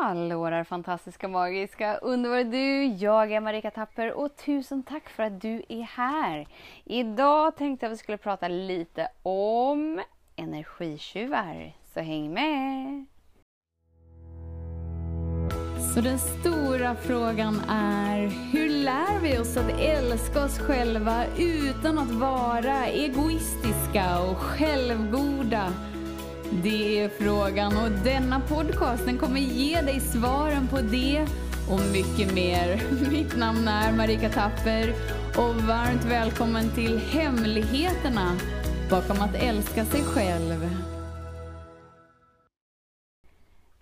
Hallå där fantastiska, magiska, underbara du! Jag är Marika Tapper och tusen tack för att du är här! Idag tänkte jag att vi skulle prata lite om energitjuvar, så häng med! Så den stora frågan är, hur lär vi oss att älska oss själva utan att vara egoistiska och självgoda? Det är frågan och denna podcast den kommer ge dig svaren på det och mycket mer. Mitt namn är Marika Tapper och varmt välkommen till Hemligheterna bakom att älska sig själv.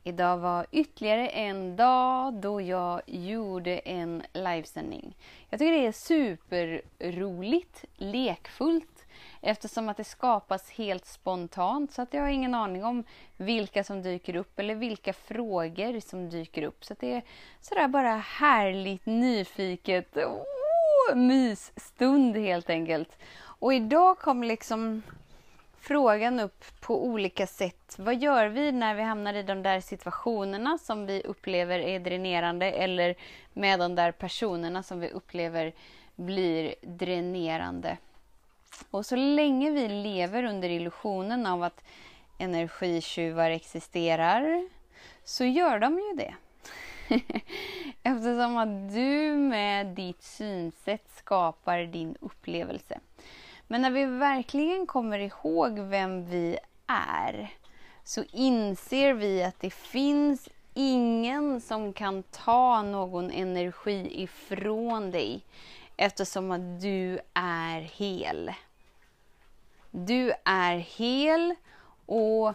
Idag var ytterligare en dag då jag gjorde en livesändning. Jag tycker det är superroligt, lekfullt eftersom att det skapas helt spontant så att jag har ingen aning om vilka som dyker upp eller vilka frågor som dyker upp. Så det är sådär bara härligt nyfiket. Oh, mysstund helt enkelt. Och idag kom liksom frågan upp på olika sätt. Vad gör vi när vi hamnar i de där situationerna som vi upplever är dränerande eller med de där personerna som vi upplever blir dränerande? Och så länge vi lever under illusionen av att energitjuvar existerar så gör de ju det. Eftersom att du med ditt synsätt skapar din upplevelse. Men när vi verkligen kommer ihåg vem vi är så inser vi att det finns ingen som kan ta någon energi ifrån dig eftersom att du är hel. Du är hel och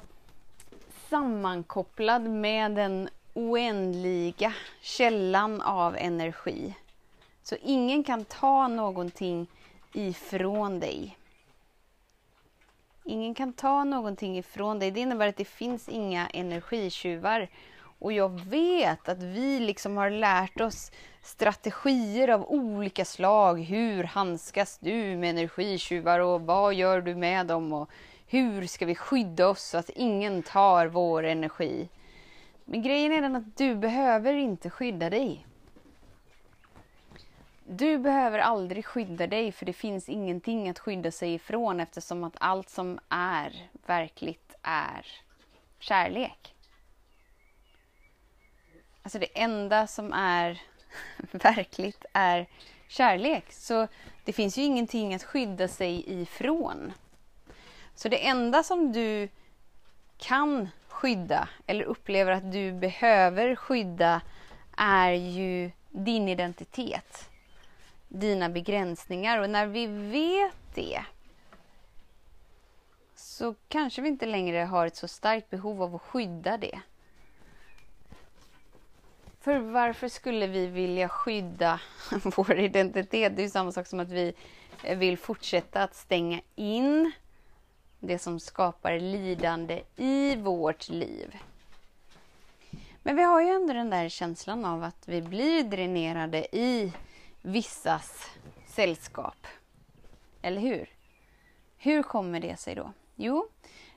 sammankopplad med den oändliga källan av energi. Så ingen kan ta någonting ifrån dig. Ingen kan ta någonting ifrån dig. Det innebär att det finns inga energitjuvar. Och jag vet att vi liksom har lärt oss strategier av olika slag. Hur handskas du med energitjuvar och vad gör du med dem? Och hur ska vi skydda oss så att ingen tar vår energi? Men grejen är den att du behöver inte skydda dig. Du behöver aldrig skydda dig för det finns ingenting att skydda sig ifrån eftersom att allt som är verkligt är kärlek. Alltså det enda som är verkligt är kärlek. Så det finns ju ingenting att skydda sig ifrån. Så det enda som du kan skydda eller upplever att du behöver skydda är ju din identitet. Dina begränsningar. Och när vi vet det så kanske vi inte längre har ett så starkt behov av att skydda det. För varför skulle vi vilja skydda vår identitet? Det är samma sak som att vi vill fortsätta att stänga in det som skapar lidande i vårt liv. Men vi har ju ändå den där känslan av att vi blir dränerade i vissas sällskap. Eller hur? Hur kommer det sig då? Jo,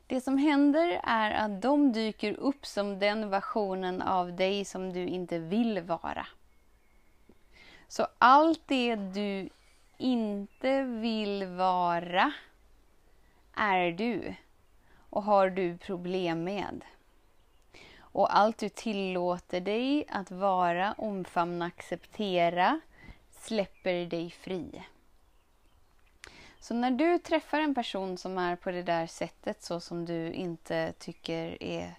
det som händer är att de dyker upp som den versionen av dig som du inte vill vara. Så allt det du inte vill vara är du och har du problem med. Och allt du tillåter dig att vara, omfamna, acceptera släpper dig fri. Så när du träffar en person som är på det där sättet så som du inte tycker är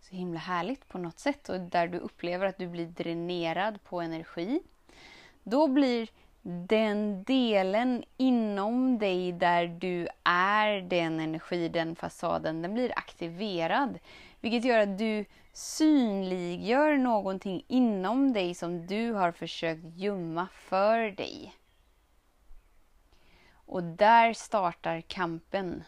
så himla härligt på något sätt och där du upplever att du blir dränerad på energi. Då blir den delen inom dig där du är den energi, den fasaden, den blir aktiverad. Vilket gör att du synliggör någonting inom dig som du har försökt gömma för dig. Och där startar kampen.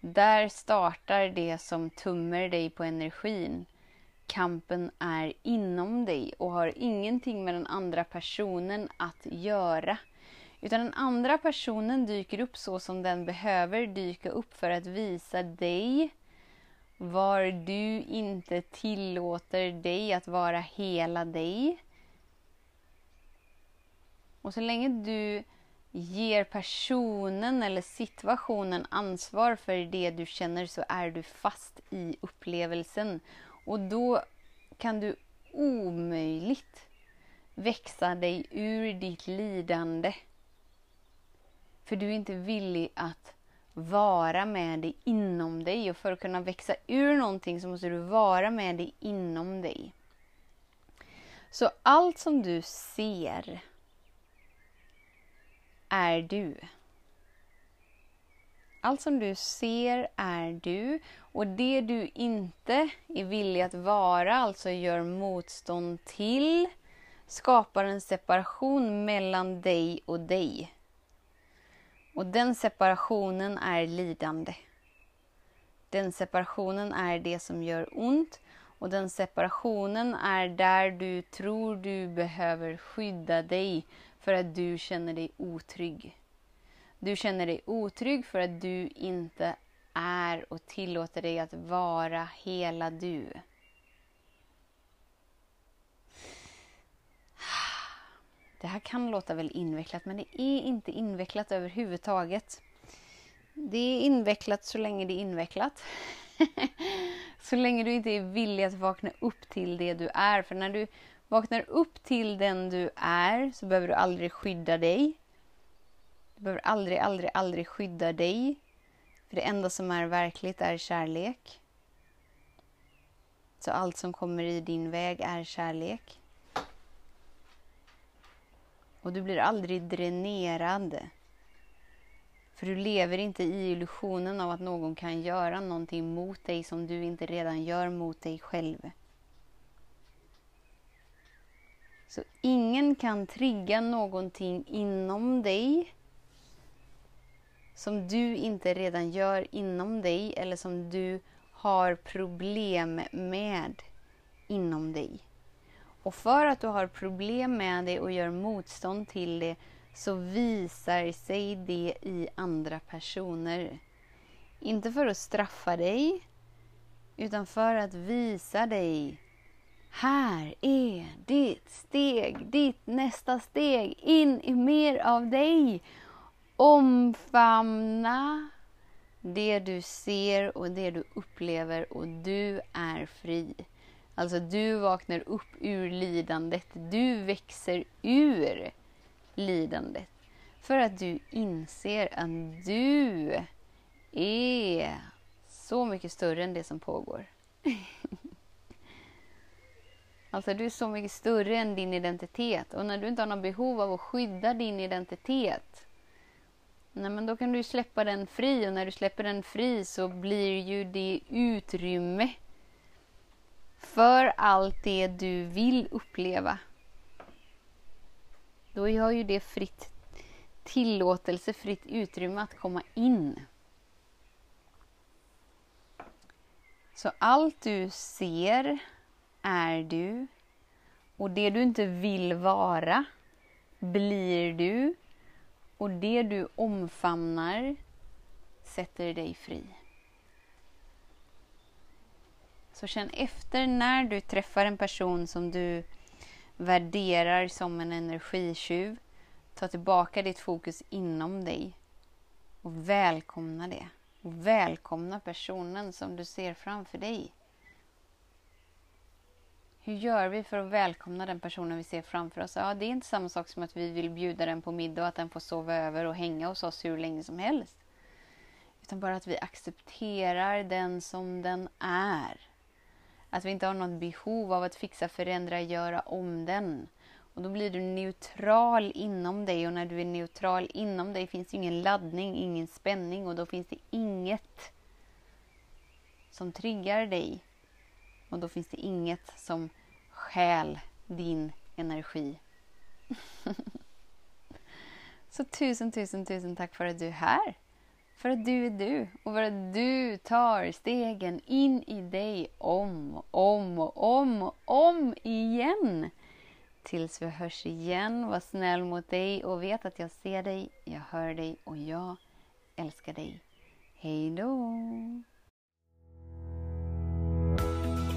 Där startar det som tummer dig på energin. Kampen är inom dig och har ingenting med den andra personen att göra. Utan den andra personen dyker upp så som den behöver dyka upp för att visa dig var du inte tillåter dig att vara hela dig. Och så länge du ger personen eller situationen ansvar för det du känner så är du fast i upplevelsen. Och då kan du omöjligt växa dig ur ditt lidande. För du är inte villig att vara med det inom dig och för att kunna växa ur någonting så måste du vara med det inom dig. Så allt som du ser är du. Allt som du ser är du och det du inte är villig att vara, alltså gör motstånd till, skapar en separation mellan dig och dig. Och den separationen är lidande. Den separationen är det som gör ont och den separationen är där du tror du behöver skydda dig för att du känner dig otrygg. Du känner dig otrygg för att du inte är och tillåter dig att vara hela du. Det här kan låta väl invecklat, men det är inte invecklat överhuvudtaget. Det är invecklat så länge det är invecklat. så länge du inte är villig att vakna upp till det du är. För när du vaknar upp till den du är så behöver du aldrig skydda dig. Du behöver aldrig, aldrig, aldrig skydda dig. För det enda som är verkligt är kärlek. Så allt som kommer i din väg är kärlek. Och du blir aldrig dränerad. För du lever inte i illusionen av att någon kan göra någonting mot dig som du inte redan gör mot dig själv. Så ingen kan trigga någonting inom dig som du inte redan gör inom dig eller som du har problem med inom dig. Och för att du har problem med det och gör motstånd till det så visar sig det i andra personer. Inte för att straffa dig, utan för att visa dig här är ditt steg, ditt nästa steg in i mer av dig. Omfamna det du ser och det du upplever och du är fri. Alltså du vaknar upp ur lidandet. Du växer ur lidandet. För att du inser att du är så mycket större än det som pågår. alltså du är så mycket större än din identitet. Och när du inte har något behov av att skydda din identitet Nej, men då kan du släppa den fri och när du släpper den fri så blir ju det utrymme för allt det du vill uppleva. Då har ju det fritt tillåtelse, fritt utrymme att komma in. Så allt du ser är du och det du inte vill vara blir du och det du omfamnar sätter dig fri. Så känn efter när du träffar en person som du värderar som en energitjuv. Ta tillbaka ditt fokus inom dig och välkomna det. Och välkomna personen som du ser framför dig. Hur gör vi för att välkomna den personen vi ser framför oss? Ja, det är inte samma sak som att vi vill bjuda den på middag och att den får sova över och hänga hos oss hur länge som helst. Utan bara att vi accepterar den som den är. Att vi inte har något behov av att fixa, förändra, göra om den. Och då blir du neutral inom dig och när du är neutral inom dig finns det ingen laddning, ingen spänning och då finns det inget som triggar dig. Och då finns det inget som stjäl din energi. Så tusen, tusen, tusen tack för att du är här. För att du är du och för att du tar stegen in i dig om och om och om och om igen. Tills vi hörs igen. Var snäll mot dig och vet att jag ser dig, jag hör dig och jag älskar dig. Hej då!